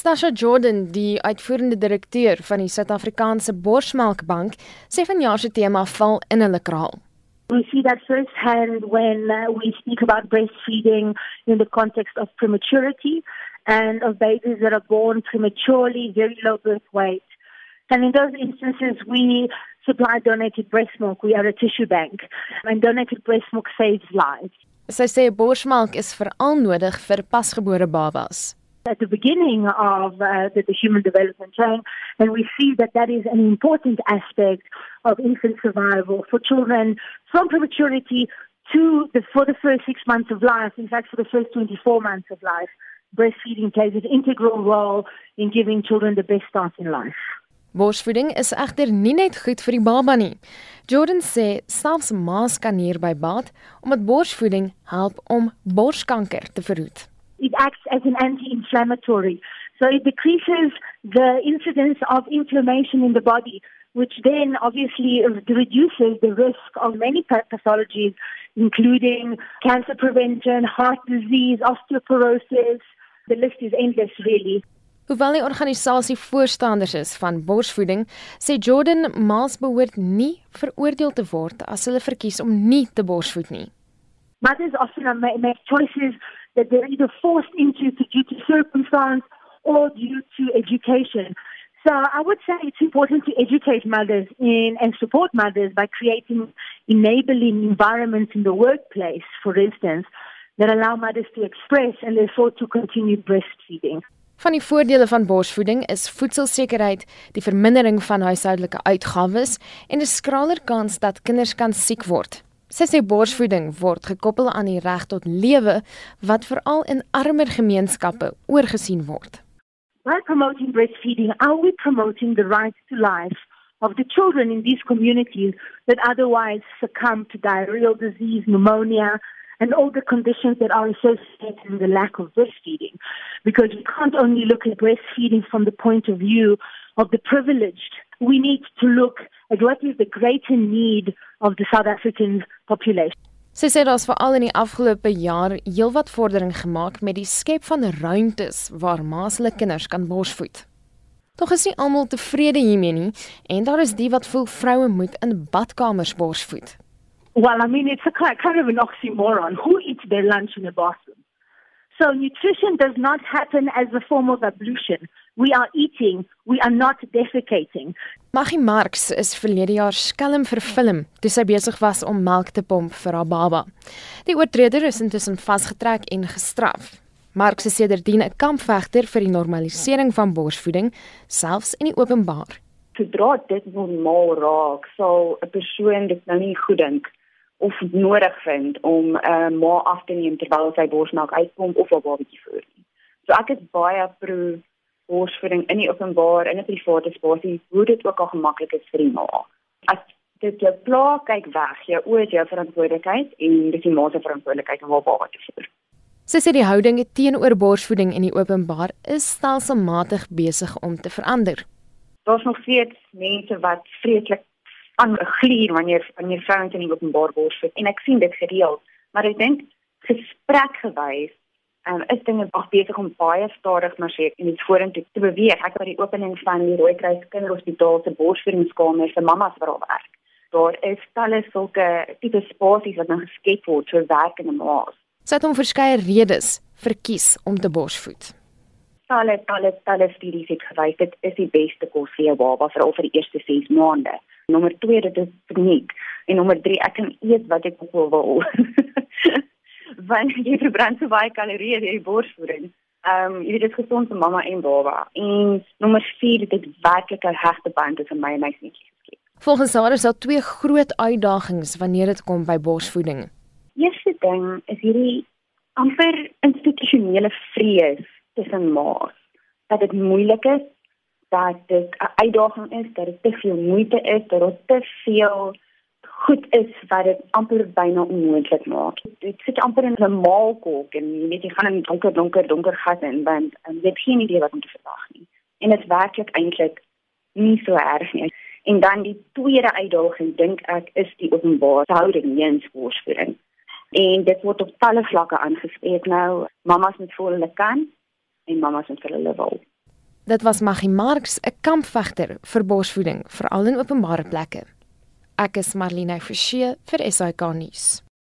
Stasha Jordan, die uitvoerende direkteur van die Suid-Afrikaanse Borsmelkbank, sê vanjaar se tema val in hulle kraal. We see that firsthand when uh, we speak about breastfeeding in the context of prematurity and of babies that are born prematurely, very low birth weight. And in those instances, we supply donated breast milk. We are a tissue bank, and donated breast milk saves lives. Sy sê borsmelk is veral nodig vir pasgebore babas. At the beginning of uh, the, the human development chain, and we see that that is an important aspect of infant survival for children from prematurity to the, for the first six months of life. In fact, for the first 24 months of life, breastfeeding plays an integral role in giving children the best start in life. Borsvoeding is egter nie net goed vir die baba nie. Jordan sê selfs ma's kan hierby baat omdat borsvoeding help om borskanker te verhoed. It acts as an anti-inflammatory. So it decreases the incidence of inflammation in the body, which then obviously reduces the risk of many pathologies, including cancer prevention, heart disease, osteoporosis. The list is endless, really. Hoewel die organisasie voorstanders is van borsvoeding, sê Jordan maals behoort nie veroordeel te word as hulle verkies om nie te borsvoed nie. Mothers often make choices that they're either forced into due to circumstance or due to education. So I would say it's important to educate mothers in and support mothers by creating enabling environments in the workplace, for instance, that allow mothers to express and therefore to continue breastfeeding. Van die voordele van borsvoeding is voedselsekerheid, die vermindering van huishoudelike uitgawes en 'n skraler kans dat kinders kan siek word. Sy sê borsvoeding word gekoppel aan die reg tot lewe wat veral in armer gemeenskappe oorgesien word. By promoting breastfeeding, are we promoting the right to life of the children in these communities that otherwise succumb to diarrheal disease, pneumonia, and all the conditions that are associated with the lack of breastfeeding. Because we can't only look at breastfeeding from the point of view of the privileged. We need to look at what is the greater need of the South African population. Sy sê daar's veral in die afgelope jaar heelwat vordering gemaak met die skep van ruimtes waar ma's hulle kinders kan borsvoed. Tog is nie almal tevrede hiermee nie en daar is die wat voel vroue moet in badkamers borsvoed. Well, I mean, it's a kind of an oxymoron. Who eats their lunch in a bathroom? So nutrition does not happen as a form of ablution. We are eating, we are not defecating. Maggie Marx is verlede jaar skelm vervilm toe sy besig was om melk te pomp vir haar baba. Die oortreder is intussen vasgetrek en gestraf. Marx is sedertdien 'n kampvegter vir die normalisering van borsvoeding, selfs in die openbaar. Sodra dit normaal raak, sal 'n persoon dit nou nie goed dink of nodig vind om 'n uh, ma af te neem terwyl sy borsmelk uitkom of 'n babatjie voer. So ek is baie pro borsvoeding in die openbaar in 'n private spasie, hoe dit ook al gemaklik is vir die ma. As dit jou pla, kyk weg. Jou oë is jou verantwoordelikheid en dis die ma se verantwoordelikheid om haar baba te voer. Sy sê die houdinge teenoor borsvoeding in die openbaar is stelselmatig besig om te verander. Daar's nog steeds mense wat vreeslik aan glier wanneer wanneer vrouens in die openbaar borsvoed en ek sien dit gereeld. Maar ek dink gesprekgewys um, is dinge af besig om baie stadig maar seker in die vorentoe te beweeg. Ek by die opening van die Rooikruis Kinderhospitaal se borsvoedingskamers vir mamas wat daar werk. Daar is talle sulke tipe spasies wat nou geskep word vir werkende ma's. Sy het hom verskeie redes verkies om te borsvoed. Talle talle talle studies het gewys dit is die beste kos vir jou baba veral vir die eerste 6 maande Nommer 2 dit is kliniek en nommer 3 ek kan eet wat ek wil wil. Want jy verbrand so baie kalorieë deur die borsvoeding. Ehm um, jy weet dit is gesond vir mamma en baba. En nommer 4 dit is werklik 'n hegte band tussen my en my seentjie geskep. Volgens haar is daar twee groot uitdagings wanneer dit kom by borsvoeding. Eerste ding is hierdie amper institusionele vrees tussen ma's dat dit moeilik is dat dit 'n uitdaging is, dat dit te veel moeite is, dat dit te veel goed is wat dit amper byna onmoontlik maak. Dit sit amper in 'n maalkolk en jy weet jy gaan in donker donker donker gat in want jy het geen idee wat om te verwag nie. En dit werklik eintlik nie so erg nie. En dan die tweede uitdaging dink ek is die openbare houding in skoolvoeding. En dit word op talle vlakke aangespreek nou. Mamas moet voel hulle kan en mamas moet hulle wil. Dit was Maggie Marx, 'n kampvegter vir borsvoeding, veral in openbare plekke. Ek is Marlene Forsie vir SAK nuus.